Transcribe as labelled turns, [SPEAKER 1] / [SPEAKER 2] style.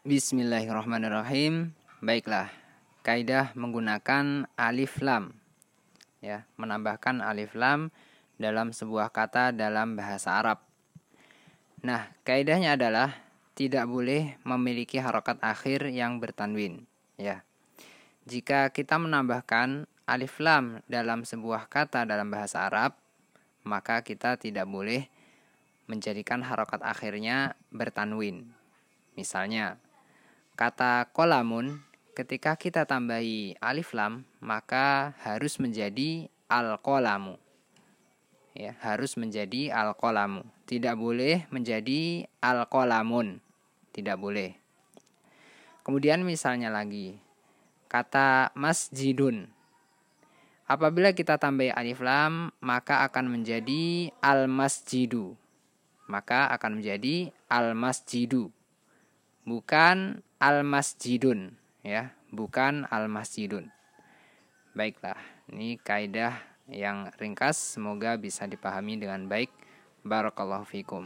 [SPEAKER 1] Bismillahirrahmanirrahim. Baiklah, kaidah menggunakan alif lam. Ya, menambahkan alif lam dalam sebuah kata dalam bahasa Arab. Nah, kaidahnya adalah tidak boleh memiliki harokat akhir yang bertanwin, ya. Jika kita menambahkan alif lam dalam sebuah kata dalam bahasa Arab, maka kita tidak boleh menjadikan harokat akhirnya bertanwin. Misalnya, Kata kolamun ketika kita tambahi alif lam maka harus menjadi al kolamu. Ya, harus menjadi al kolamu. Tidak boleh menjadi al kolamun. Tidak boleh. Kemudian misalnya lagi kata masjidun. Apabila kita tambah alif lam maka akan menjadi al masjidu. Maka akan menjadi al masjidu. Bukan al-masjidun ya, bukan al-masjidun. Baiklah, ini kaidah yang ringkas semoga bisa dipahami dengan baik. Barakallahu fikum.